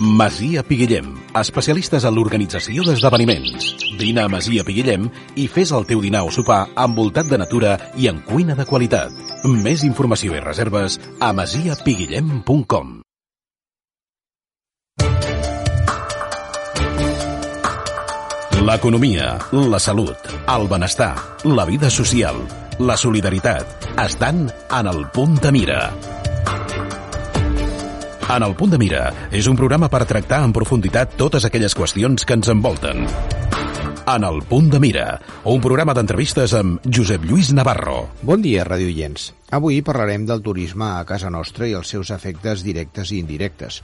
Masia Piguillem, especialistes en l'organització d'esdeveniments. Vine a Masia Piguillem i fes el teu dinar o sopar envoltat de natura i en cuina de qualitat. Més informació i reserves a masiapiguillem.com L'economia, la salut, el benestar, la vida social, la solidaritat estan en el punt de mira. En el punt de mira és un programa per tractar en profunditat totes aquelles qüestions que ens envolten. En el punt de mira, un programa d'entrevistes amb Josep Lluís Navarro. Bon dia, radioients. Avui parlarem del turisme a casa nostra i els seus efectes directes i indirectes.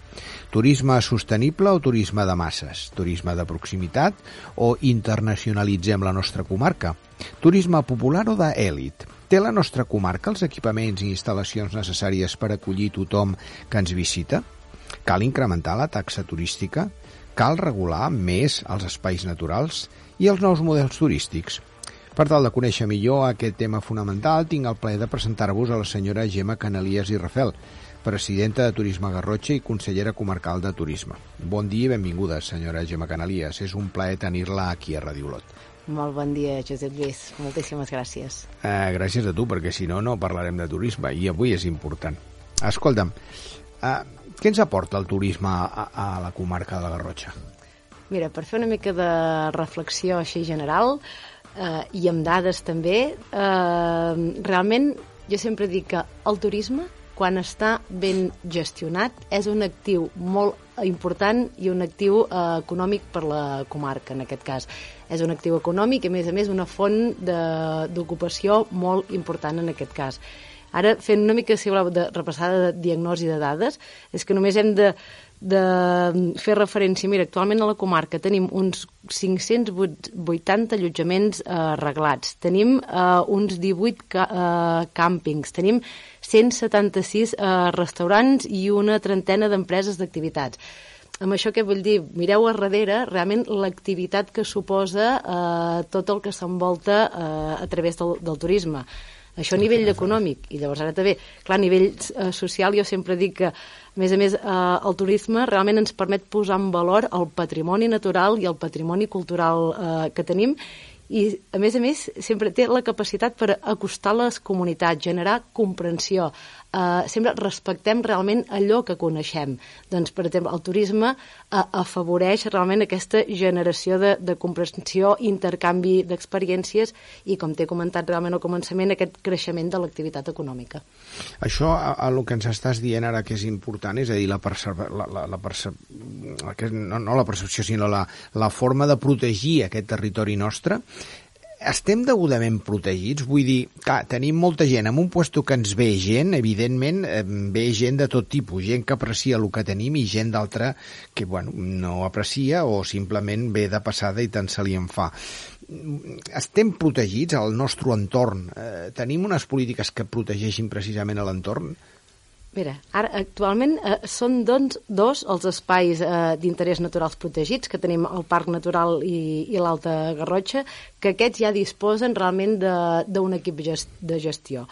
Turisme sostenible o turisme de masses? Turisme de proximitat o internacionalitzem la nostra comarca? Turisme popular o d'èlit? Té la nostra comarca els equipaments i instal·lacions necessàries per acollir tothom que ens visita? Cal incrementar la taxa turística? Cal regular més els espais naturals i els nous models turístics? Per tal de conèixer millor aquest tema fonamental, tinc el plaer de presentar-vos a la senyora Gemma Canalies i Rafel, presidenta de Turisme Garrotxa i consellera comarcal de Turisme. Bon dia i benvinguda, senyora Gemma Canalies. És un plaer tenir-la aquí a Radio Olot. Molt bon dia, Josep Lluís. Moltíssimes gràcies. Uh, gràcies a tu, perquè si no, no parlarem de turisme, i avui és important. Escolta'm, uh, què ens aporta el turisme a, a la comarca de la Garrotxa? Mira, per fer una mica de reflexió així general, eh, i amb dades també, eh, realment jo sempre dic que el turisme, quan està ben gestionat, és un actiu molt important i un actiu eh, econòmic per la comarca, en aquest cas. És un actiu econòmic i, a més a més, una font d'ocupació molt important en aquest cas. Ara, fent una mica, si voleu, de repassada de diagnosi de dades, és que només hem de, de fer referència. Mira, actualment a la comarca tenim uns 580 allotjaments eh, arreglats, tenim eh, uns 18 ca eh, càmpings, tenim 176 eh, restaurants i una trentena d'empreses d'activitats. Amb això què vull dir? Mireu a darrere realment l'activitat que suposa eh, tot el que s'envolta eh, a través del, del turisme. Això a nivell econòmic. I llavors ara també, clar, a nivell eh, social jo sempre dic que, a més a més, eh, el turisme realment ens permet posar en valor el patrimoni natural i el patrimoni cultural eh, que tenim i, a més a més, sempre té la capacitat per acostar les comunitats, generar comprensió. Uh, sempre respectem realment allò que coneixem. Doncs, per exemple, el turisme uh, afavoreix realment aquesta generació de, de comprensió, intercanvi d'experiències i, com t'he comentat realment al començament, aquest creixement de l'activitat econòmica. Això, a, a el que ens estàs dient ara que és important, és a dir, la, percep la, la, la, percep no, no la percepció, sinó la, la forma de protegir aquest territori nostre, estem degudament protegits? Vull dir, clar, tenim molta gent en un puesto que ens ve gent, evidentment, ve gent de tot tipus, gent que aprecia el que tenim i gent d'altra que, bueno, no aprecia o simplement ve de passada i tant se li en fa. Estem protegits al nostre entorn? Eh, tenim unes polítiques que protegeixin precisament l'entorn? Mira, ara actualment eh, són doncs, dos els espais eh, d'interès naturals protegits, que tenim el Parc Natural i, i l'Alta Garrotxa, que aquests ja disposen realment d'un equip gest, de gestió.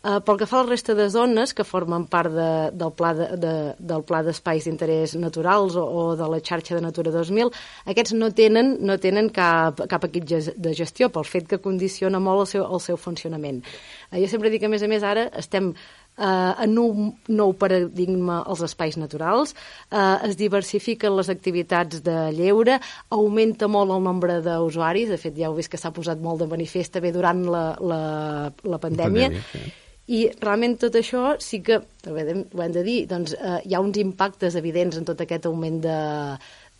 Uh, pel que fa a la resta de zones que formen part de, del pla de, de, del pla d'espais d'interès naturals o, o de la xarxa de Natura 2000, aquests no tenen, no tenen cap, cap equip de gestió pel fet que condiciona molt el seu, el seu funcionament. Uh, jo sempre dic que, a més a més, ara estem eh, en un nou paradigma als espais naturals, eh, es diversifiquen les activitats de lleure, augmenta molt el nombre d'usuaris, de fet ja heu vist que s'ha posat molt de manifest també durant la, la, la pandèmia, la pandèmia sí. I realment tot això sí que, ho hem de dir, doncs, eh, hi ha uns impactes evidents en tot aquest augment de,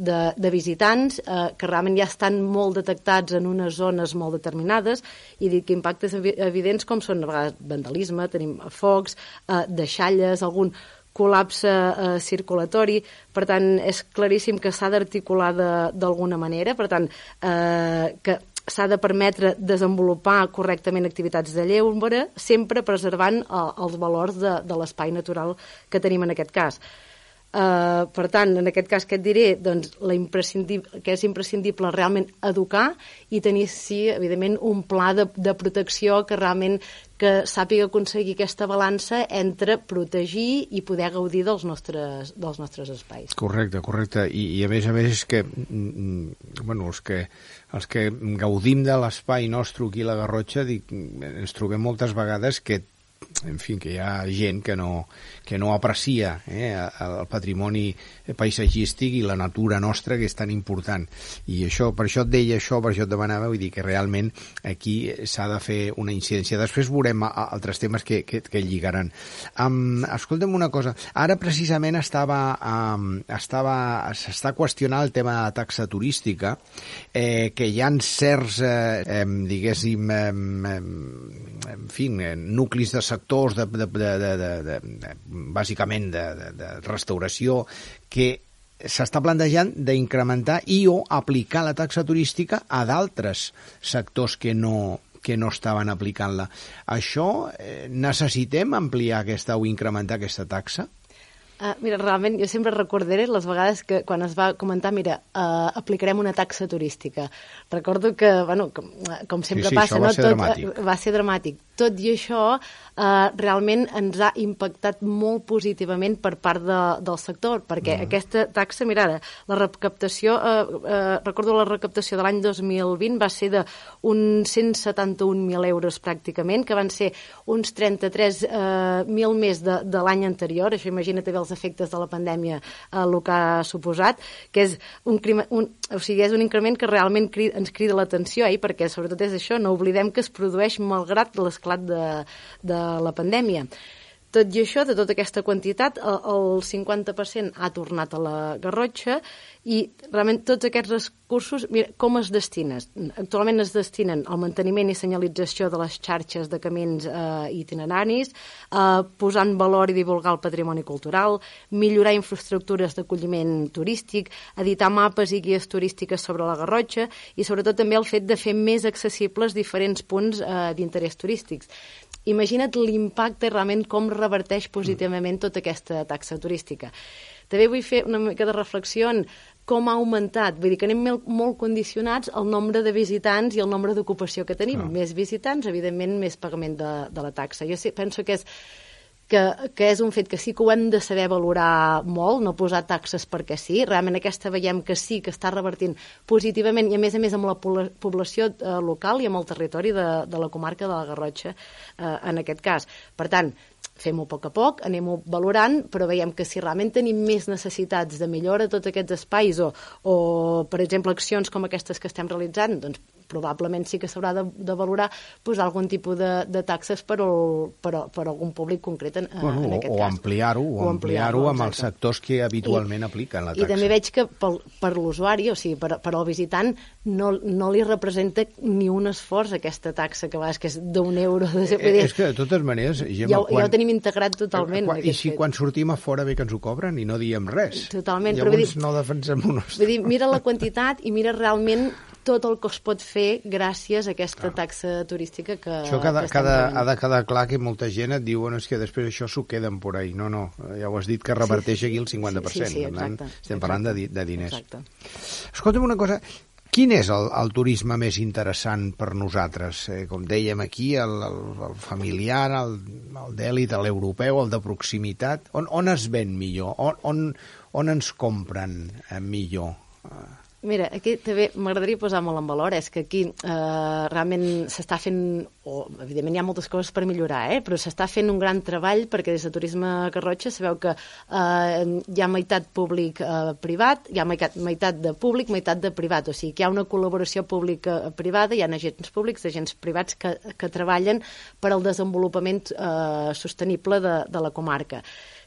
de, de visitants eh, que realment ja estan molt detectats en unes zones molt determinades i dic que impactes evidents com són a vegades vandalisme, tenim focs, eh, deixalles, algun col·lapse eh, circulatori, per tant és claríssim que s'ha d'articular d'alguna manera, per tant eh, que s'ha de permetre desenvolupar correctament activitats de lleure, sempre preservant eh, els valors de, de l'espai natural que tenim en aquest cas. Uh, per tant, en aquest cas que et diré doncs, la que és imprescindible realment educar i tenir, sí, evidentment, un pla de, de protecció que realment que sàpiga aconseguir aquesta balança entre protegir i poder gaudir dels nostres, dels nostres espais. Correcte, correcte. I, i a més a més és que, mm, mm, bueno, els que, els que gaudim de l'espai nostre aquí a la Garrotxa, dic, ens trobem moltes vegades que en fi, que hi ha gent que no, que no aprecia eh, el patrimoni paisatgístic i la natura nostra que és tan important. I això, per això et deia això, per això et demanava, vull dir que realment aquí s'ha de fer una incidència. Després veurem altres temes que, que, que lligaran. Um, escolta'm una cosa, ara precisament estava, um, estava s'està qüestionant el tema de la taxa turística, eh, que hi ha certs, eh, eh, diguéssim, eh, en fi, nuclis de sectors de, de, de, de, de, de, de bàsicament de, de, de restauració, que s'està plantejant d'incrementar i o aplicar la taxa turística a d'altres sectors que no, que no estaven aplicant-la. Això eh, necessitem ampliar aquesta o incrementar aquesta taxa? Uh, mira, realment jo sempre recordaré les vegades que quan es va comentar, mira, uh, aplicarem una taxa turística. Recordo que, bueno, com, com sempre sí, sí, passa, va no? Ser Tot, dramàtic. Uh, va ser dramàtic. Tot i això, uh, realment ens ha impactat molt positivament per part de, del sector, perquè mm. aquesta taxa, mira ara, la recaptació, uh, uh, recordo la recaptació de l'any 2020 va ser de uns 171.000 euros pràcticament, que van ser uns 33.000 uh, més de, de l'any anterior, això imagina't bé els efectes de la pandèmia eh, el que ha suposat, que és un, un, o sigui, és un increment que realment cri, ens crida l'atenció, eh, perquè sobretot és això, no oblidem que es produeix malgrat l'esclat de, de la pandèmia. Tot i això, de tota aquesta quantitat, el 50% ha tornat a la Garrotxa i realment tots aquests recursos, mira, com es destinen? Actualment es destinen al manteniment i senyalització de les xarxes de camins eh, itineraris, eh, posar en valor i divulgar el patrimoni cultural, millorar infraestructures d'acolliment turístic, editar mapes i guies turístiques sobre la Garrotxa i sobretot també el fet de fer més accessibles diferents punts eh, d'interès turístics imagina't l'impacte realment com reverteix positivament tota aquesta taxa turística. També vull fer una mica de reflexió en com ha augmentat, vull dir que anem molt condicionats al nombre de visitants i el nombre d'ocupació que tenim. No. Més visitants, evidentment, més pagament de, de la taxa. Jo sé, penso que és que, que és un fet que sí que ho hem de saber valorar molt, no posar taxes perquè sí. Realment aquesta veiem que sí, que està revertint positivament i a més a més amb la població eh, local i amb el territori de, de la comarca de la Garrotxa eh, en aquest cas. Per tant, fem-ho a poc a poc, anem-ho valorant, però veiem que si realment tenim més necessitats de millora tots aquests espais o, o per exemple, accions com aquestes que estem realitzant, doncs probablement sí que s'haurà de, de valorar posar algun tipus de, de taxes per, el, per, per algun públic concret en, bueno, en aquest o, cas. O ampliar-ho, o ampliar-ho amb els sectors que habitualment I, apliquen la taxa. I també veig que pel, per l'usuari, o sigui, per, per al visitant, no, no li representa ni un esforç aquesta taxa, que va, que és d'un euro. De, eh, és que, de totes maneres, Gemma, ja, quan, ja ho tenim integrat totalment. Quan, I si fet. quan sortim a fora bé que ens ho cobren i no diem res. Totalment. Llavors però, dir, no defensem unos... Vull dir, mira la quantitat i mira realment tot el que es pot fer gràcies a aquesta Clar. taxa turística que Això cada, que cada, ha de quedar clar que molta gent et diu bueno, és que després això s'ho queden por ahí. No, no, ja ho has dit que reverteix sí, aquí el 50%. Sí, sí, exacte, tant, estem parlant de, de diners. Exacte. Escolta'm una cosa, Quin és el, el turisme més interessant per nosaltres? Eh, com dèiem aquí, el, el, el familiar, el, el d'èlit, l'europeu, el de proximitat. On, on es ven millor? On, on, on ens compren eh, millor? Mira, aquí també m'agradaria posar molt en valor, és que aquí eh, realment s'està fent, o evidentment hi ha moltes coses per millorar, eh, però s'està fent un gran treball perquè des de Turisme Garrotxa sabeu que eh, hi ha meitat públic-privat, eh, hi ha meitat, meitat de públic, meitat de privat, o sigui que hi ha una col·laboració pública-privada, hi ha agents públics, agents privats que, que treballen per al desenvolupament eh, sostenible de, de la comarca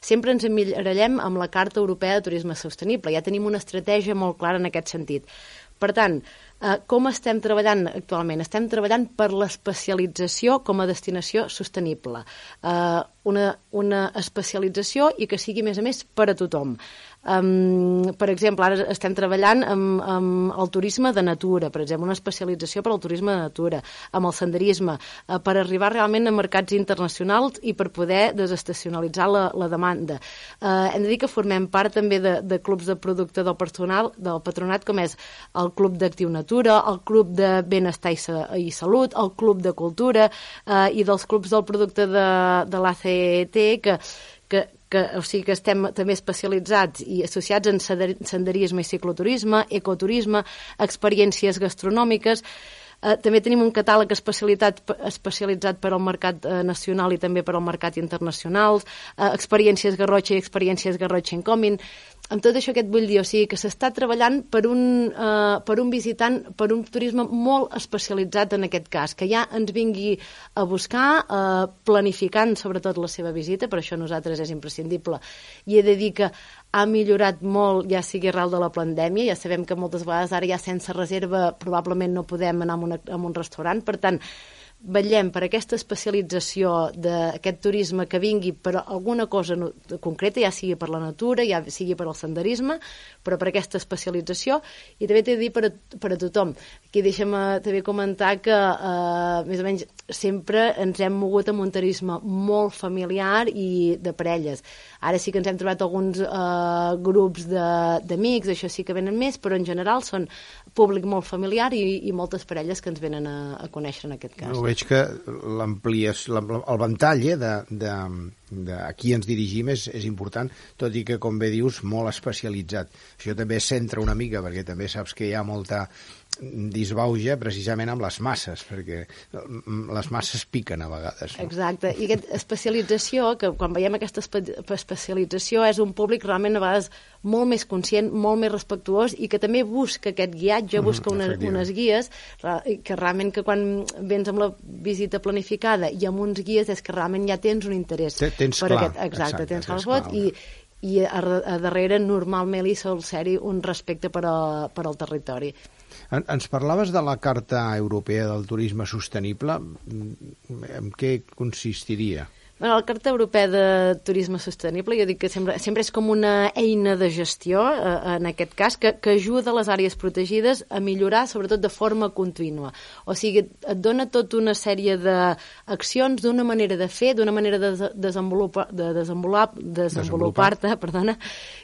sempre ens emmirallem amb la Carta Europea de Turisme Sostenible. Ja tenim una estratègia molt clara en aquest sentit. Per tant, eh, com estem treballant actualment? Estem treballant per l'especialització com a destinació sostenible. Eh, una, una especialització i que sigui, a més a més, per a tothom. Um, per exemple, ara estem treballant amb, amb el turisme de natura, per exemple, una especialització per al turisme de natura, amb el senderisme, uh, per arribar realment a mercats internacionals i per poder desestacionalitzar la, la demanda. Uh, hem de dir que formem part també de, de clubs de producte del, personal, del patronat, com és el Club d'Actiu Natura, el club de benestar i, sa i salut, el club de cultura eh, i dels clubs del producte de, de l'ACT que, que, o sigui que estem també especialitzats i associats en senderisme i cicloturisme, ecoturisme, experiències gastronòmiques, Eh, també tenim un catàleg especialitat, especialitzat per al mercat eh, nacional i també per al mercat internacional, eh, experiències Garrotxa i experiències Garrotxa Incoming, amb tot això que et vull dir, o sigui, que s'està treballant per un, eh, per un visitant, per un turisme molt especialitzat en aquest cas, que ja ens vingui a buscar, eh, planificant sobretot la seva visita, per això nosaltres és imprescindible. I he de dir que ha millorat molt, ja sigui arrel de la pandèmia, ja sabem que moltes vegades ara ja sense reserva probablement no podem anar a, a un restaurant, per tant, vetllem per aquesta especialització d'aquest turisme que vingui per alguna cosa no, concreta, ja sigui per la natura, ja sigui per al senderisme, però per aquesta especialització, i també t'he de dir per a, per a tothom. Aquí deixa'm eh, també comentar que, eh, més o menys, sempre ens hem mogut amb un turisme molt familiar i de parelles. Ara sí que ens hem trobat alguns eh, grups d'amics, això sí que venen més, però en general són públic molt familiar i, i moltes parelles que ens venen a, a conèixer en aquest cas. No, veig que el ventall eh, de, de, de a qui ens dirigim és, és important, tot i que, com bé dius, molt especialitzat. Això també centra una mica, perquè també saps que hi ha molta disbauja precisament amb les masses, perquè les masses piquen a vegades. No? Exacte, i aquesta especialització, que quan veiem aquesta espe especialització és un públic realment a vegades molt més conscient, molt més respectuós i que també busca aquest guiatge, mm, busca mm, una, unes guies, que realment que quan vens amb la visita planificada i amb uns guies és que realment ja tens un interès. Tens per clar. Aquest, exacte, exacte, tens, tens clar, i, i a, a darrere normalment hi sol ser-hi un respecte per, a, per al territori. En, ens parlaves de la Carta Europea del Turisme Sostenible. En què consistiria? Bueno, la Carta Europea de Turisme Sostenible, jo dic que sempre, sempre és com una eina de gestió, eh, en aquest cas, que, que ajuda les àrees protegides a millorar, sobretot de forma contínua. O sigui, et dona tota una sèrie d'accions, d'una manera de fer, d'una manera de desenvolupar, de desenvolupar, desenvolupar-te, perdona,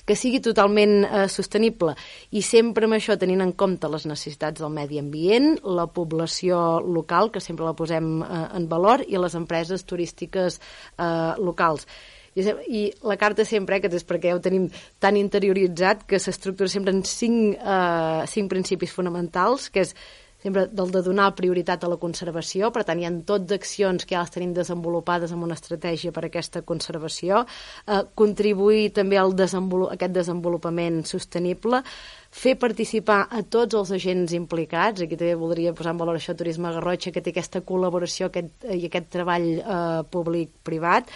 que sigui totalment eh, sostenible. I sempre amb això tenint en compte les necessitats del medi ambient, la població local, que sempre la posem eh, en valor, i les empreses turístiques eh, locals. I, I la carta sempre, eh, que és perquè ja ho tenim tan interioritzat, que s'estructura sempre en cinc, eh, cinc principis fonamentals, que és sempre del de donar prioritat a la conservació, per tant hi ha tot d'accions que ja les tenim desenvolupades amb una estratègia per a aquesta conservació, eh, contribuir també al desenvolupament, aquest desenvolupament sostenible, fer participar a tots els agents implicats, aquí també voldria posar en valor això Turisme Garrotxa, que té aquesta col·laboració aquest, i aquest treball eh, públic-privat,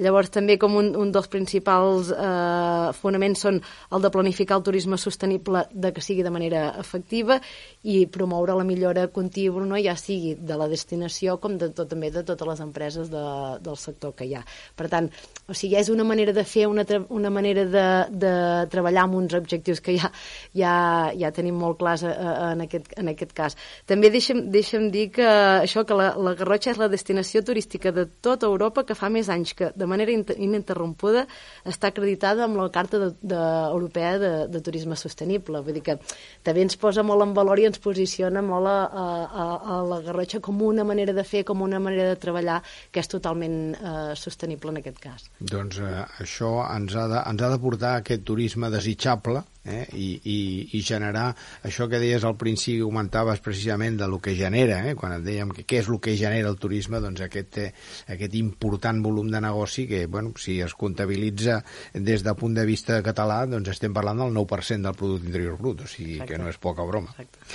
Llavors, també com un, un dels principals eh, fonaments són el de planificar el turisme sostenible de que sigui de manera efectiva i promoure la millora contínua, no? ja sigui de la destinació com de tot, també de totes les empreses de, del sector que hi ha. Per tant, o sigui, és una manera de fer, una, una manera de, de treballar amb uns objectius que ja, ja, ja tenim molt clars eh, en, aquest, en aquest cas. També deixa'm, deixa'm dir que això que la, la Garrotxa és la destinació turística de tota Europa que fa més anys que de manera ininterrompuda està acreditada amb la Carta de, de, Europea de, de Turisme Sostenible. Vull dir que també ens posa molt en valor i ens posiciona molt a, a, a la Garrotxa com una manera de fer, com una manera de treballar que és totalment eh, sostenible en aquest cas. Doncs eh, això ens ha, de, ens ha de portar aquest turisme desitjable eh? I, i, i generar això que deies al principi, comentaves precisament de lo que genera, eh? quan et dèiem que què és el que genera el turisme, doncs aquest, eh, aquest important volum de negoci que, bueno, si es comptabilitza des del punt de vista català, doncs estem parlant del 9% del producte interior brut, o sigui Exacte. que no és poca broma. Exacte.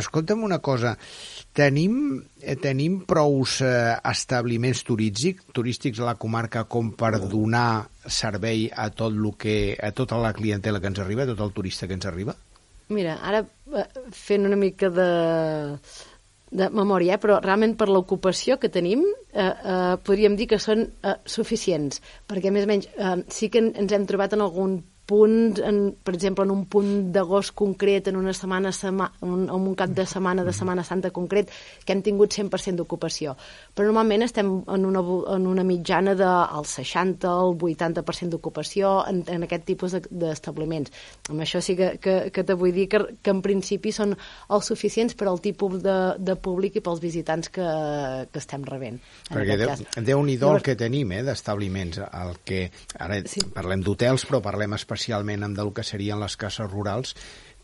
Escolta'm una cosa, Tenim, tenim prous eh, establiments turístics, turístics a la comarca com per donar servei a tot lo que, a tota la clientela que ens arriba, a tot el turista que ens arriba? Mira, ara eh, fent una mica de, de memòria, eh, però realment per l'ocupació que tenim eh, eh, podríem dir que són eh, suficients, perquè més o menys eh, sí que ens hem trobat en algun punts, en, per exemple, en un punt d'agost concret, en una setmana, sema, en, en un cap de setmana de Setmana Santa concret, que hem tingut 100% d'ocupació. Però normalment estem en una, en una mitjana del 60 al 80% d'ocupació en, en aquest tipus d'establiments. Amb això sí que, que, que te vull dir que, que en principi són els suficients per al tipus de, de públic i pels visitants que, que estem rebent. Perquè Déu, déu nhi el que tenim eh, d'establiments. El que, ara sí. parlem d'hotels, però parlem especialment amb del que serien les cases rurals,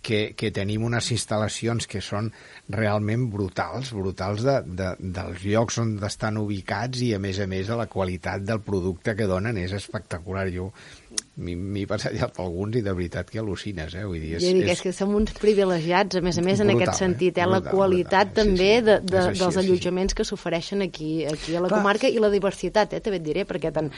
que, que tenim unes instal·lacions que són realment brutals, brutals de, de, dels llocs on estan ubicats i, a més a més, de la qualitat del producte que donen és espectacular. Jo m'hi he passat ja per alguns i de veritat que al·lucines, eh? Vull dir, és, jo dic, és... és que som uns privilegiats, a més a més, brutal, en aquest sentit, eh? eh? la brutal, qualitat brutal. també sí, sí. De, de, així, dels allotjaments que s'ofereixen aquí, aquí a la Clar. comarca i la diversitat, eh? també et diré, perquè tant,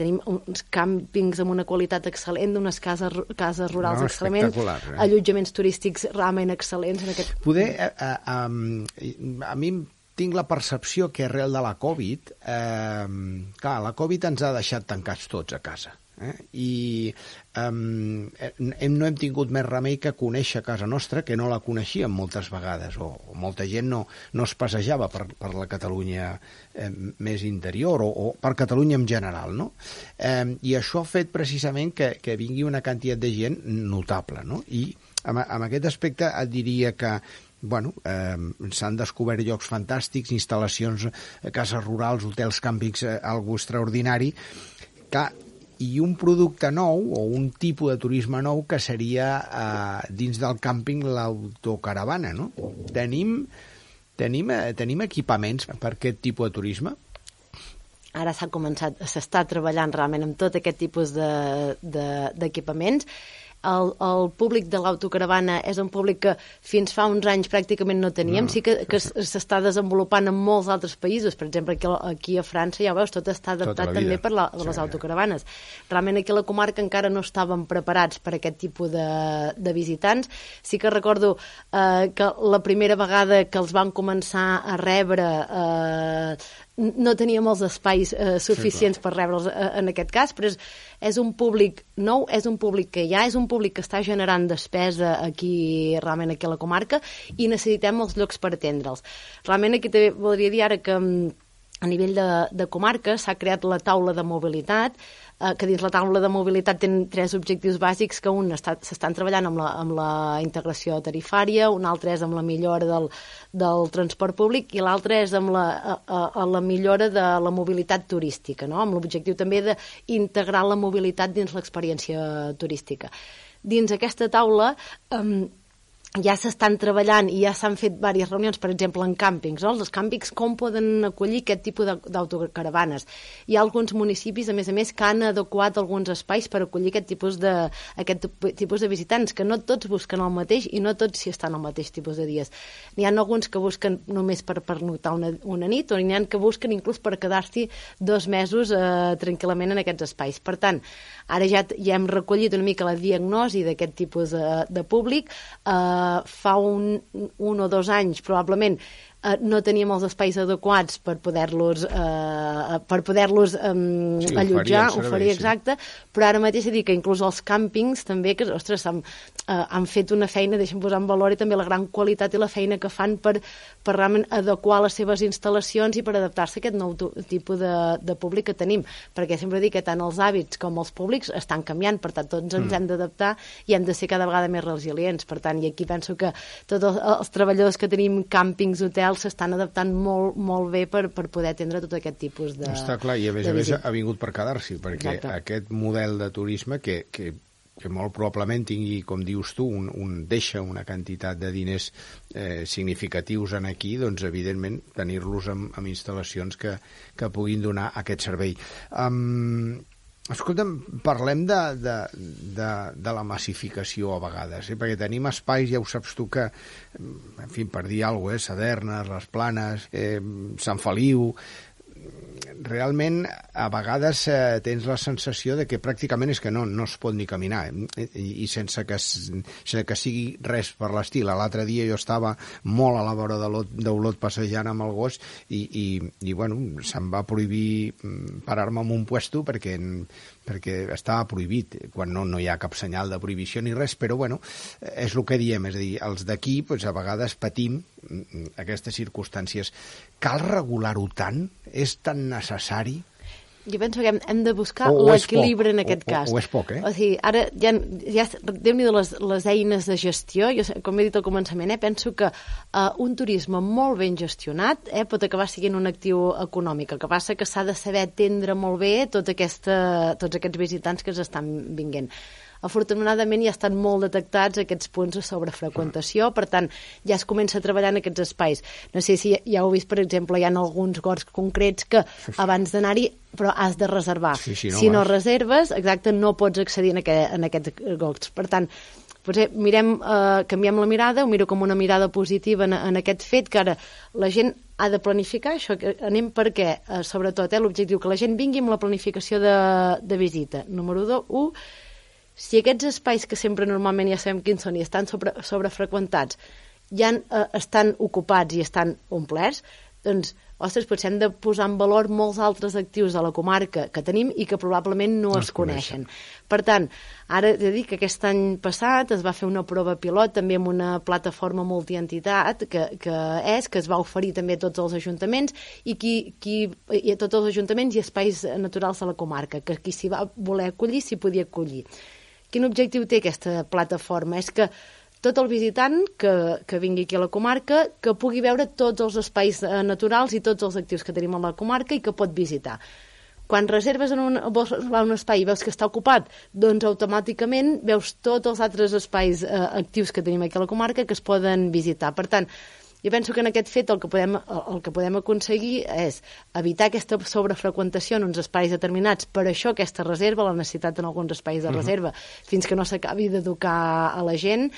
tenim uns càmpings amb una qualitat excel·lent, unes cases, cases rurals no, excel·lents, eh? allotjaments turístics realment excel·lents en aquest... Poder, eh, eh, um, a mi tinc la percepció que arrel de la Covid, eh, clar, la Covid ens ha deixat tancats tots a casa Eh? I um, hem, no hem tingut més remei que conèixer casa nostra, que no la coneixíem moltes vegades, o, o molta gent no, no es passejava per, per la Catalunya eh, més interior, o, o per Catalunya en general, no? Eh, I això ha fet precisament que, que vingui una quantitat de gent notable, no? I amb, amb aquest aspecte et diria que bueno, eh, s'han descobert llocs fantàstics, instal·lacions, eh, cases rurals, hotels, càmpings, eh, algo extraordinari, que i un producte nou o un tipus de turisme nou que seria eh, dins del càmping l'autocaravana, no? Tenim, tenim, eh, tenim equipaments per aquest tipus de turisme? Ara s'ha començat, s'està treballant realment amb tot aquest tipus d'equipaments. De, de, el, el públic de l'autocaravana és un públic que fins fa uns anys pràcticament no teníem, no. sí que, que s'està desenvolupant en molts altres països, per exemple aquí, aquí a França ja veus, tot està adaptat tota també per la, sí. les autocaravanes. Realment aquí a la comarca encara no estàvem preparats per aquest tipus de, de visitants. Sí que recordo eh, que la primera vegada que els van començar a rebre eh, no tenia molts espais eh, suficients sí, per rebre'ls eh, en aquest cas, però és, és un públic nou, és un públic que ja és un públic que està generant despesa aquí, realment aquí a la comarca, i necessitem els llocs per atendre'ls. Realment aquí també voldria dir ara que mm, a nivell de, de comarca s'ha creat la taula de mobilitat, eh, que dins la taula de mobilitat tenen tres objectius bàsics, que un s'estan treballant amb la, amb la integració tarifària, un altre és amb la millora del, del transport públic i l'altre és amb la, a, a, a la millora de la mobilitat turística, no? amb l'objectiu també d'integrar la mobilitat dins l'experiència turística. Dins aquesta taula eh, ja s'estan treballant i ja s'han fet diverses reunions, per exemple, en càmpings. No? Els càmpings com poden acollir aquest tipus d'autocaravanes? Hi ha alguns municipis, a més a més, que han adequat alguns espais per acollir aquest tipus de, aquest tipus de visitants, que no tots busquen el mateix i no tots s'hi estan al mateix tipus de dies. N'hi ha alguns que busquen només per pernotar una, una nit o n'hi ha que busquen inclús per quedar-s'hi dos mesos eh, tranquil·lament en aquests espais. Per tant, ara ja, ja hem recollit una mica la diagnosi d'aquest tipus de, de públic, eh, fa un, un o dos anys probablement eh, no teníem els espais adequats per poder-los eh, per poder-los eh, sí, allotjar, oferir, oferir exacte, però ara mateix he dit que inclús els càmpings també, que ostres, han, eh, han fet una feina, deixem posar en valor i també la gran qualitat i la feina que fan per, per realment adequar les seves instal·lacions i per adaptar-se a aquest nou tipus de, de públic que tenim, perquè sempre dic que tant els hàbits com els públics estan canviant, per tant tots ens mm. hem d'adaptar i hem de ser cada vegada més resilients, per tant, i aquí penso que tots els, els treballadors que tenim càmpings, hotels, s'estan adaptant molt, molt bé per, per poder atendre tot aquest tipus de Està clar, i a més a més ha vingut per quedar-s'hi, perquè Exacte. aquest model de turisme que, que que molt probablement tingui, com dius tu, un, un, deixa una quantitat de diners eh, significatius en aquí, doncs evidentment tenir-los amb, amb instal·lacions que, que puguin donar aquest servei. Um, Escolta'm, parlem de, de, de, de la massificació a vegades, eh? perquè tenim espais, ja ho saps tu, que, en fi, per dir alguna cosa, eh? Sadernes, les Planes, eh, Sant Feliu, realment a vegades eh, tens la sensació de que pràcticament és que no, no es pot ni caminar eh, i, sense, que, sense que sigui res per l'estil. L'altre dia jo estava molt a la vora d'Olot passejant amb el gos i, i, i bueno, se'm va prohibir mm, parar-me en un puesto perquè perquè estava prohibit, quan no, no hi ha cap senyal de prohibició ni res, però bueno, és el que diem, és a dir, els d'aquí pues, a vegades patim mm, aquestes circumstàncies. Cal regular-ho tant? És tan necessari? Jo penso que hem, hem de buscar l'equilibri en aquest o, cas. O, o és poc, eh? O sigui, ara ja, ja déu nhi les, les eines de gestió, jo, com he dit al començament, eh, penso que uh, un turisme molt ben gestionat eh, pot acabar sent un actiu econòmic. El que passa que s'ha de saber atendre molt bé tot aquesta, tots aquests visitants que estan vinguent afortunadament ja estan molt detectats aquests punts de sobrefreqüentació, per tant, ja es comença a treballar en aquests espais. No sé si ja heu vist, per exemple, hi ha alguns gorgs concrets que abans d'anar-hi però has de reservar. Sí, sí, no si no vas. reserves, exacte, no pots accedir en, aquest, en aquests gorgs. Per tant, potser mirem, eh, canviem la mirada, ho miro com una mirada positiva en, en aquest fet, que ara la gent ha de planificar això, que anem perquè, eh, sobretot, eh, l'objectiu, que la gent vingui amb la planificació de, de visita. Número 2, 1, si aquests espais que sempre normalment ja sabem quins són i estan sobre, sobrefreqüentats ja eh, estan ocupats i estan omplerts, doncs, ostres, potser hem de posar en valor molts altres actius de la comarca que tenim i que probablement no, no es, es coneixen. coneixen. Per tant, ara he de dir que aquest any passat es va fer una prova pilot també amb una plataforma multientitat que, que és, que es va oferir també a tots els ajuntaments i, qui, qui, i a tots els ajuntaments i espais naturals de la comarca, que qui s'hi va voler acollir s'hi podia acollir. Quin objectiu té aquesta plataforma? És que tot el visitant que, que vingui aquí a la comarca que pugui veure tots els espais eh, naturals i tots els actius que tenim a la comarca i que pot visitar. Quan reserves en un, vols un espai i veus que està ocupat, doncs automàticament veus tots els altres espais eh, actius que tenim aquí a la comarca que es poden visitar. Per tant, jo penso que en aquest fet el que podem, el que podem aconseguir és evitar aquesta sobrefreqüentació en uns espais determinats, per això aquesta reserva, la necessitat en alguns espais de reserva, uh -huh. fins que no s'acabi d'educar a la gent,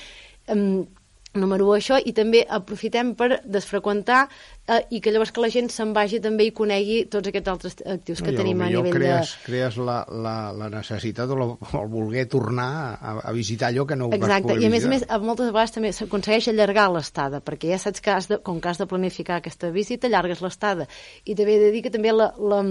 número 1 això, i també aprofitem per desfreqüentar eh, i que llavors que la gent se'n vagi també i conegui tots aquests altres actius que I tenim a nivell crees, de... crees la, la, la necessitat o, la, el voler tornar a, a visitar allò que no Exacte, vas poder i a més a més, moltes vegades també s'aconsegueix allargar l'estada, perquè ja saps que has de, com que has de planificar aquesta visita, allargues l'estada. I també he de dir que també la, la,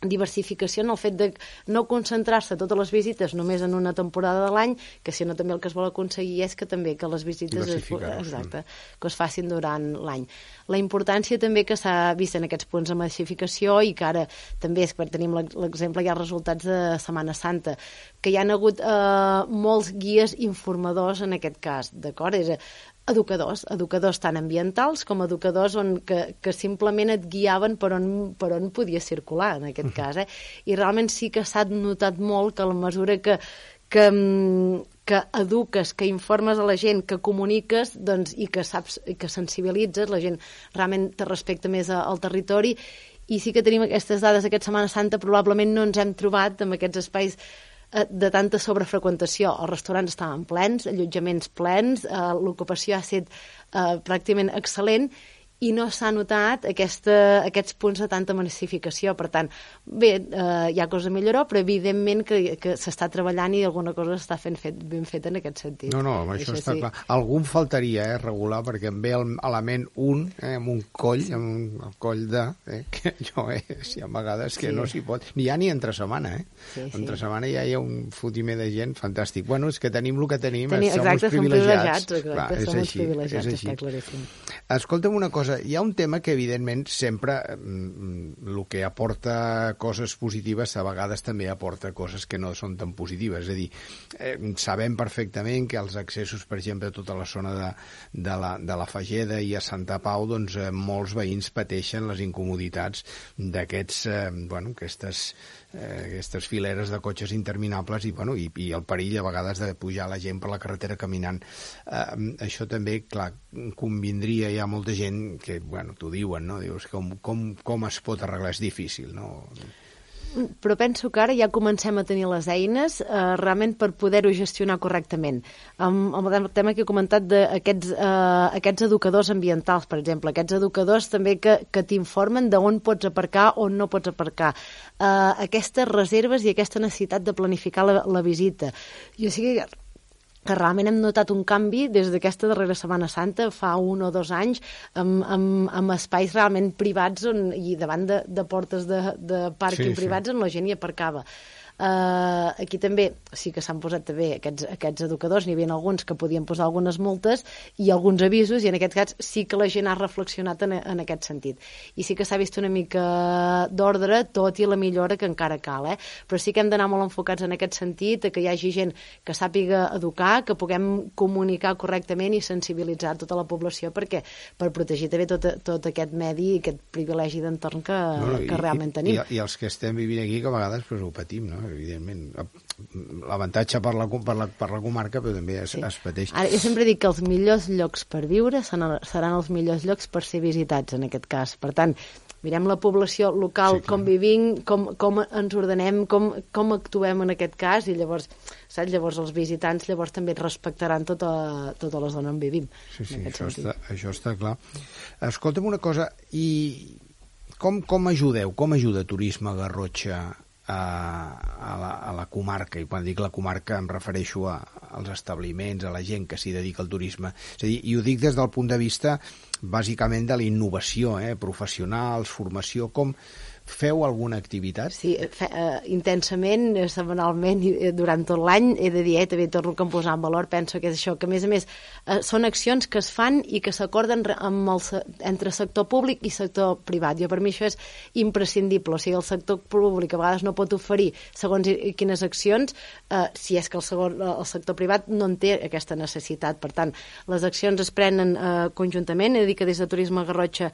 diversificació en el fet de no concentrar-se totes les visites només en una temporada de l'any, que sinó també el que es vol aconseguir és que també que les visites es, exacte, que es facin durant l'any. La importància també que s'ha vist en aquests punts de massificació i que ara també és tenim l'exemple, hi ha resultats de Setmana Santa, que hi han hagut eh, molts guies informadors en aquest cas, d'acord? És educadors, educadors tant ambientals com educadors on, que, que simplement et guiaven per on, per on podia circular, en aquest uh -huh. cas. Eh? I realment sí que s'ha notat molt que a la mesura que, que, mm, que eduques, que informes a la gent, que comuniques doncs, i que saps i que sensibilitzes, la gent realment te respecta més al territori i sí que tenim aquestes dades aquesta Setmana Santa, probablement no ens hem trobat amb aquests espais de tanta sobrefreqüentació. Els restaurants estaven plens, allotjaments plens, eh, l'ocupació ha estat eh, pràcticament excel·lent i no s'ha notat aquesta, aquests punts de tanta massificació. Per tant, bé, eh, hi ha cosa a millorar, però evidentment que, que s'està treballant i alguna cosa s'està fent fet, ben feta en aquest sentit. No, no, això, això està sí. clar. Algun faltaria, eh, regular, perquè em ve l'element un, eh, amb un coll, amb un el coll de, eh, que jo, eh, si a vegades que sí. no s'hi pot, ni ha ni entre setmana, eh? Sí, sí. Entre setmana ja hi ha un fotimer de gent fantàstic. Bueno, és que tenim el que tenim, Tenim, som exacte, uns privilegiats. Som privilegiats, exacte, clar, som així, privilegiats, està claríssim. Escolta'm una cosa, hi ha un tema que evidentment sempre mm, el que aporta coses positives a vegades també aporta coses que no són tan positives. És a dir, eh, sabem perfectament que els accessos, per exemple, a tota la zona de, de, la, de la Fageda i a Santa Pau, doncs eh, molts veïns pateixen les incomoditats d'aquests, eh, bueno, aquestes eh, aquestes fileres de cotxes interminables i, bueno, i, i el perill a vegades de pujar la gent per la carretera caminant. Eh, això també, clar, convindria, hi ha molta gent que, bueno, t'ho diuen, no? Dius, com, com, com es pot arreglar? És difícil, no? Però penso que ara ja comencem a tenir les eines eh, realment per poder-ho gestionar correctament. Amb, amb el tema que he comentat d'aquests eh, aquests educadors ambientals, per exemple, aquests educadors també que, que t'informen d'on pots aparcar o no pots aparcar. Eh, aquestes reserves i aquesta necessitat de planificar la, la visita. Jo sí que realment hem notat un canvi des d'aquesta darrera Setmana Santa, fa un o dos anys, amb, amb, amb espais realment privats on, i davant de, de portes de, de pàrquing sí, privats sí. on la gent hi aparcava. Uh, aquí també sí que s'han posat també aquests, aquests educadors, n'hi havia alguns que podien posar algunes multes i alguns avisos, i en aquest cas sí que la gent ha reflexionat en, en aquest sentit. I sí que s'ha vist una mica d'ordre, tot i la millora que encara cal, eh? però sí que hem d'anar molt enfocats en aquest sentit, que hi hagi gent que sàpiga educar, que puguem comunicar correctament i sensibilitzar tota la població perquè per protegir també tot, tot aquest medi i aquest privilegi d'entorn que, no, no, que realment tenim. I, i els que estem vivint aquí que a vegades pues, ho patim, no? Evidentment. L'avantatge per la, per, la, per la comarca, però també es, sí. es pateix. Ara, jo sempre dic que els millors llocs per viure seran, els millors llocs per ser visitats, en aquest cas. Per tant, mirem la població local, sí, com vivim, com, com ens ordenem, com, com actuem en aquest cas, i llavors, saps? llavors els visitants llavors també respectaran tota, tota la zona on vivim. Sí, sí, això està, això està clar. Escolta'm una cosa, i com, com ajudeu, com ajuda Turisme Garrotxa a, a, la, a la comarca, i quan dic la comarca em refereixo a, als establiments, a la gent que s'hi dedica al turisme. És a dir, i ho dic des del punt de vista bàsicament de la innovació, eh, professionals, formació, com, Feu alguna activitat? Sí, fe, uh, intensament, eh, setmanalment, uh, durant tot l'any, he de dir, eh, també torno a posar en valor, penso que és això, que a més a més uh, són accions que es fan i que s'acorden amb el, entre sector públic i sector privat. Jo per mi això és imprescindible, o sigui, el sector públic a vegades no pot oferir segons quines accions, uh, si és que el, segon, el sector privat no en té aquesta necessitat. Per tant, les accions es prenen uh, conjuntament, he de dir que des de Turisme Garrotxa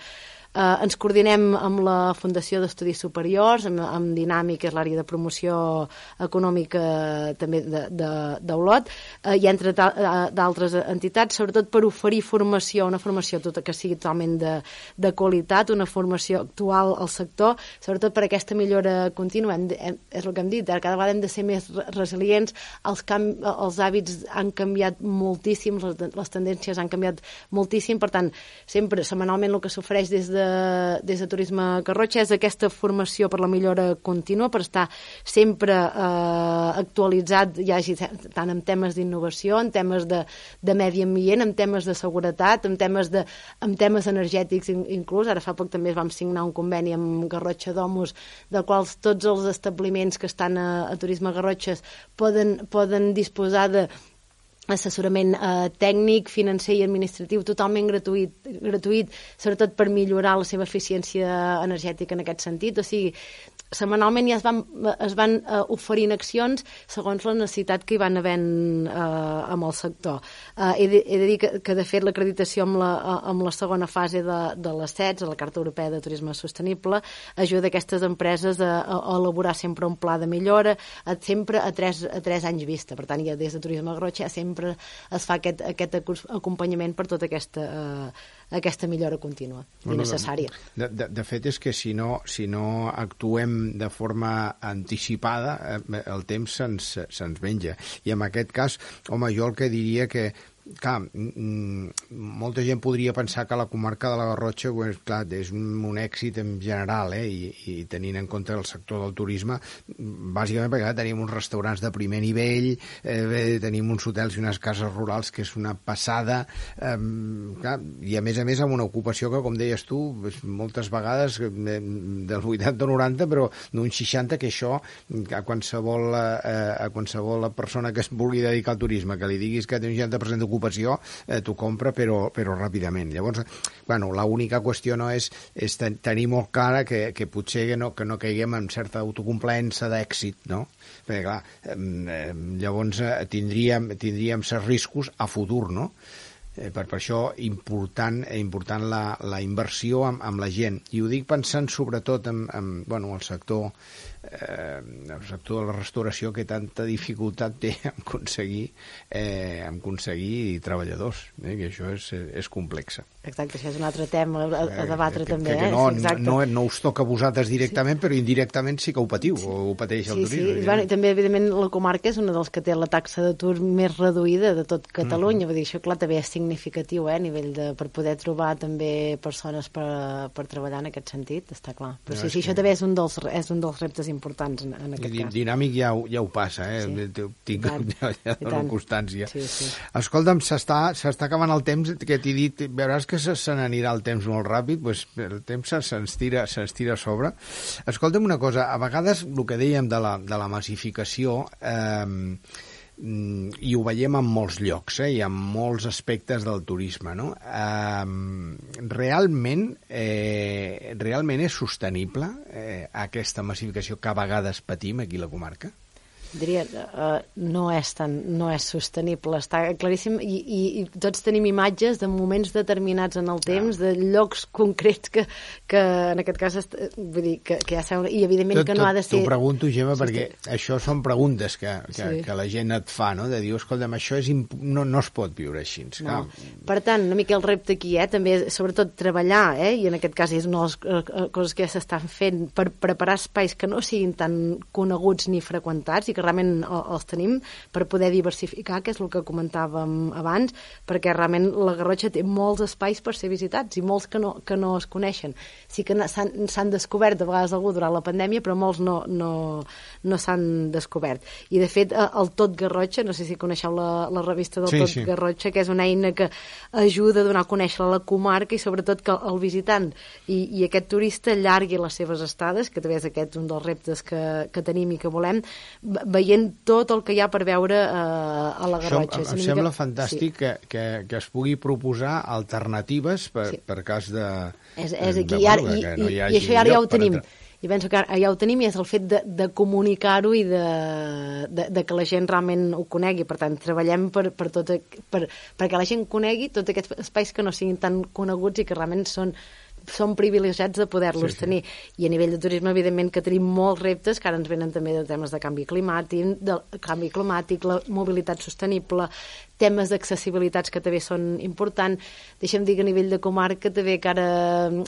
Eh, ens coordinem amb la Fundació d'Estudis Superiors, amb, amb Dinàmic, que és l'àrea de promoció econòmica també d'Olot, eh, i entre eh, d'altres entitats, sobretot per oferir formació, una formació tota que sigui totalment de, de qualitat, una formació actual al sector, sobretot per aquesta millora contínua. Hem hem, és el que hem dit, cada vegada hem de ser més resilients, els, canvi, els hàbits han canviat moltíssim, les, les tendències han canviat moltíssim, per tant, sempre setmanalment el que s'ofereix des de des de Turisme Garrotxa és aquesta formació per la millora contínua, per estar sempre eh, actualitzat, ja hagi tant en temes d'innovació, en temes de, de medi ambient, en temes de seguretat, en temes, de, en temes energètics inclús. Ara fa poc també vam signar un conveni amb Garrotxa Domus, del qual tots els establiments que estan a, a Turisme Garrotxes poden, poden disposar de assessorament eh, tècnic, financer i administratiu totalment gratuït, gratuït, sobretot per millorar la seva eficiència energètica en aquest sentit. O sigui, setmanalment ja es van, es van uh, oferint accions segons la necessitat que hi van havent uh, amb el sector. Uh, he, de, he de dir que, que de fet, l'acreditació amb, la, amb la segona fase de, de les CETS, a la Carta Europea de Turisme Sostenible, ajuda aquestes empreses a, a, elaborar sempre un pla de millora, a, sempre a tres, a tres anys vista. Per tant, ja des de Turisme Garrotxa sempre es fa aquest, aquest acompanyament per tota aquesta uh, aquesta millora contínua bueno, i necessària. De, de, de fet, és que si no, si no actuem de forma anticipada, eh, el temps se'ns se menja. I en aquest cas, home, jo el que diria que clar, molta gent podria pensar que la comarca de la Garrotxa pues, clar, és un, un èxit en general eh? I, i tenint en compte el sector del turisme bàsicament perquè clar, tenim uns restaurants de primer nivell eh, tenim uns hotels i unes cases rurals que és una passada eh, clar, i a més a més amb una ocupació que com deies tu moltes vegades eh, del 80 o 90 però d'un 60 que això a qualsevol, eh, a qualsevol persona que es vulgui dedicar al turisme que li diguis que té un 60% d'ocupació ocupació eh, t'ho compra però, però ràpidament. Llavors, bueno, l'única qüestió no és, és tenir molt clara que, que potser que no, que no caiguem en certa autocomplaença d'èxit, no? Perquè, clar, eh, llavors eh, tindríem, tindríem certs riscos a futur, no? Eh, per, per això important, eh, important la, la inversió amb, amb la gent. I ho dic pensant sobretot en, en bueno, el sector eh, el sector de la restauració que tanta dificultat té en aconseguir, eh, en aconseguir treballadors, eh, que això és, és complex. Exacte, això és un altre tema a, a eh, debatre que, també. Que, que eh? no, Exacte. no, no us toca a vosaltres directament, sí. però indirectament sí que ho patiu, sí. o ho pateix el sí, turisme. Sí, bueno, i també, evidentment, la comarca és una dels que té la taxa d'atur més reduïda de tot Catalunya, mm -hmm. vull dir, això, clar, també és significatiu, eh, a nivell de, per poder trobar també persones per, per treballar en aquest sentit, està clar. Però no, sí, sí, que... això també és un dels, és un dels reptes importants en, en aquest cas. Dinàmic ja, ja ho passa, eh? Sí. Tinc, ja, ja dono constància. Sí, sí. Escolta'm, s'està acabant el temps que t'he dit, veuràs que se, se n'anirà el temps molt ràpid, doncs el temps se'ns tira, se tira a sobre. Escolta'm una cosa, a vegades el que dèiem de la, de la massificació... Eh, i ho veiem en molts llocs eh, i en molts aspectes del turisme no? eh, realment eh, realment és sostenible eh, aquesta massificació que a vegades patim aquí a la comarca? Diria, uh, no, és tan, no és sostenible, està claríssim, i, i, i tots tenim imatges de moments determinats en el temps, ah. de llocs concrets que, que en aquest cas, est, vull dir, que, que ja sembla, i evidentment tot, que no tot, ha de ser... T'ho pregunto, Gemma, perquè això són preguntes que, que, sí. que la gent et fa, no? de dir, escolta'm, això és imp... no, no es pot viure així. No. Per tant, una mica el repte aquí, eh? també, sobretot treballar, eh? i en aquest cas és una de les uh, coses que ja s'estan fent per preparar espais que no siguin tan coneguts ni freqüentats i que realment els tenim per poder diversificar, que és el que comentàvem abans, perquè realment la Garrotxa té molts espais per ser visitats i molts que no, que no es coneixen. Sí que s'han descobert de vegades algú durant la pandèmia, però molts no, no, no s'han descobert. I de fet, el Tot Garrotxa, no sé si coneixeu la, la revista del sí, Tot sí. Garrotxa, que és una eina que ajuda a donar a conèixer la comarca i sobretot que el visitant i, i aquest turista allargui les seves estades, que també és aquest un dels reptes que, que tenim i que volem, veient tot el que hi ha per veure eh, a la Garrotxa. Això em, em sembla mica... fantàstic sí. que, que, que es pugui proposar alternatives per, sí. per cas de... És, és aquí, de, ara, i, no i, i això ara ja ho tenim. I penso que ja ho tenim i és el fet de, de comunicar-ho i de, de, de que la gent realment ho conegui. Per tant, treballem per, per tot, per, perquè la gent conegui tots aquests espais que no siguin tan coneguts i que realment són som privilegiats de poder-los sí, sí. tenir. I a nivell de turisme, evidentment, que tenim molts reptes que ara ens venen també de temes de canvi climàtic, de canvi climàtic, la mobilitat sostenible, temes d'accessibilitats que també són importants. Deixem dir que a nivell de comarca també que ara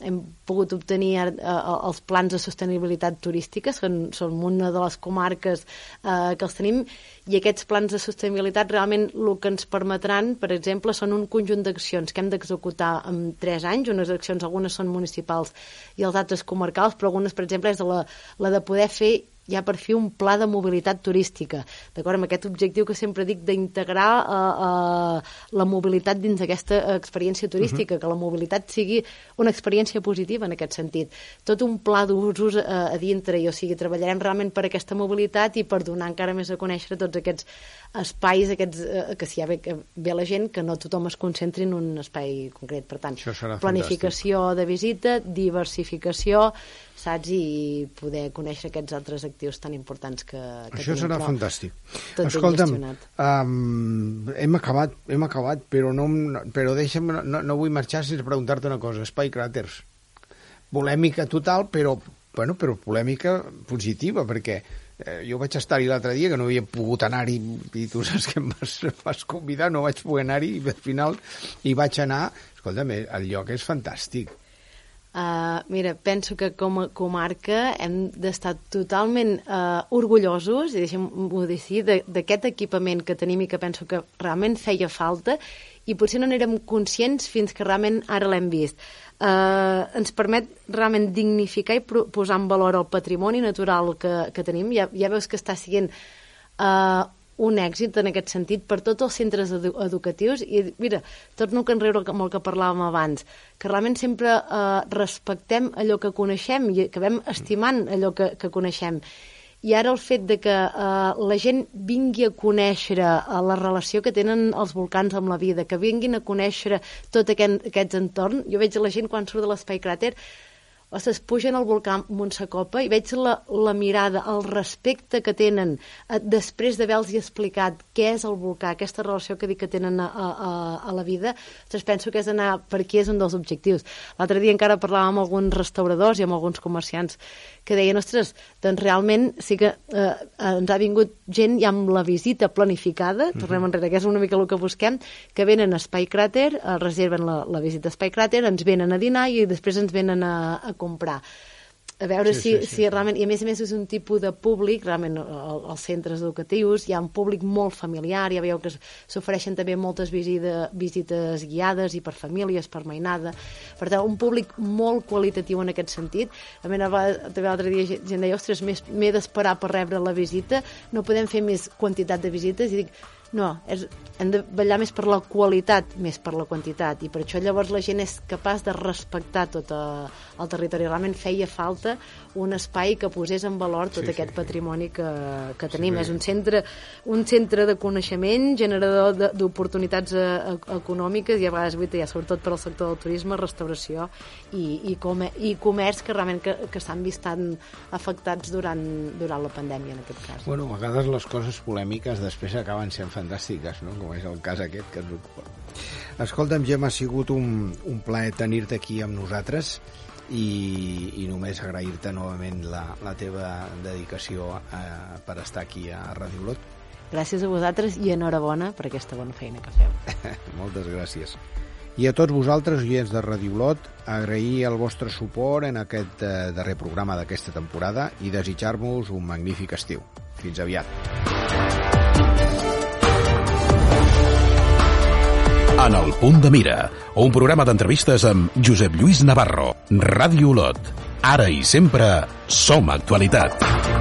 hem pogut obtenir eh, els plans de sostenibilitat turística, són, són una de les comarques eh, que els tenim, i aquests plans de sostenibilitat realment el que ens permetran, per exemple, són un conjunt d'accions que hem d'executar en tres anys, unes accions, algunes són municipals i els altres comarcals, però algunes, per exemple, és la, la de poder fer ja per fi un pla de mobilitat turística, d'acord amb aquest objectiu que sempre dic d'integrar uh, uh, la mobilitat dins d'aquesta experiència turística, uh -huh. que la mobilitat sigui una experiència positiva en aquest sentit. Tot un pla d'usos uh, a dintre, i o sigui, treballarem realment per aquesta mobilitat i per donar encara més a conèixer tots aquests espais aquests, uh, que si ja ve, ve la gent, que no tothom es concentri en un espai concret. Per tant, planificació fantàstic. de visita, diversificació, saps? I poder conèixer aquests altres actius tan importants que, que Això tenim, serà però fantàstic. Tot Escolta'm, um, hem acabat, hem acabat, però, no, però deixa'm, no, no vull marxar sense preguntar-te una cosa. Espai Cràters. Polèmica total, però, bueno, però polèmica positiva, perquè eh, jo vaig estar-hi l'altre dia, que no havia pogut anar-hi, i tu saps que em vas, vas convidar, no vaig poder anar-hi, i al final hi vaig anar. Escolta'm, eh, el lloc és fantàstic. Uh, mira, penso que com a comarca hem d'estar totalment uh, orgullosos, i deixem-ho dir així, d'aquest equipament que tenim i que penso que realment feia falta i potser no n'érem conscients fins que realment ara l'hem vist. Uh, ens permet realment dignificar i posar en valor el patrimoni natural que, que tenim. Ja, ja veus que està sent uh, un èxit en aquest sentit per tots els centres edu educatius. I mira, torno a enreure amb el que parlàvem abans, que realment sempre eh, respectem allò que coneixem i acabem estimant allò que, que coneixem. I ara el fet de que eh, la gent vingui a conèixer eh, la relació que tenen els volcans amb la vida, que vinguin a conèixer tot aquest, aquest entorn, jo veig la gent quan surt de l'espai cràter ostres, pugen al volcà Montsecopa i veig la, la mirada, el respecte que tenen eh, després d'haver-los explicat què és el volcà, aquesta relació que dic que tenen a, a, a la vida, ostres, penso que és anar per aquí és un dels objectius. L'altre dia encara parlàvem amb alguns restauradors i amb alguns comerciants que deien, ostres, doncs realment sí que eh, ens ha vingut gent ja amb la visita planificada, mhm. tornem enrere, que és una mica el que busquem, que venen a Spy Crater, eh, reserven la, la visita a Spy Crater, ens venen a dinar i després ens venen a, a comprar. A veure sí, si, sí, sí, si realment, i a més a més és un tipus de públic, realment als centres educatius hi ha un públic molt familiar, ja veieu que s'ofereixen també moltes visita, visites guiades i per famílies, per mainada, per tant, un públic molt qualitatiu en aquest sentit. A mi també l'altre dia gent deia, ostres, m'he d'esperar per rebre la visita, no podem fer més quantitat de visites, i dic, no, és, hem de ballar més per la qualitat, més per la quantitat, i per això llavors la gent és capaç de respectar tot eh, el territori. Realment feia falta un espai que posés en valor tot sí, aquest sí, patrimoni que, que tenim. Sí, és un centre, un centre de coneixement, generador d'oportunitats eh, econòmiques i a vegades, ja, sobretot per al sector del turisme, restauració i, i, com, i comerç que realment que, que s'han vist tan afectats durant, durant la pandèmia, en aquest cas. Bueno, a vegades les coses polèmiques després acaben sent fantàstiques, no? com és el cas aquest que ens ocupa. Escolta'm, Gemma, ha sigut un, un plaer tenir-te aquí amb nosaltres i, i només agrair-te novament la, la teva dedicació eh, per estar aquí a Ràdio Olot. Gràcies a vosaltres i enhorabona per aquesta bona feina que feu. Moltes gràcies. I a tots vosaltres, oients de Ràdio Olot, agrair el vostre suport en aquest eh, darrer programa d'aquesta temporada i desitjar-vos un magnífic estiu. Fins aviat. En el punt de mira, un programa d'entrevistes amb Josep Lluís Navarro, Ràdio Olot. Ara i sempre som actualitat.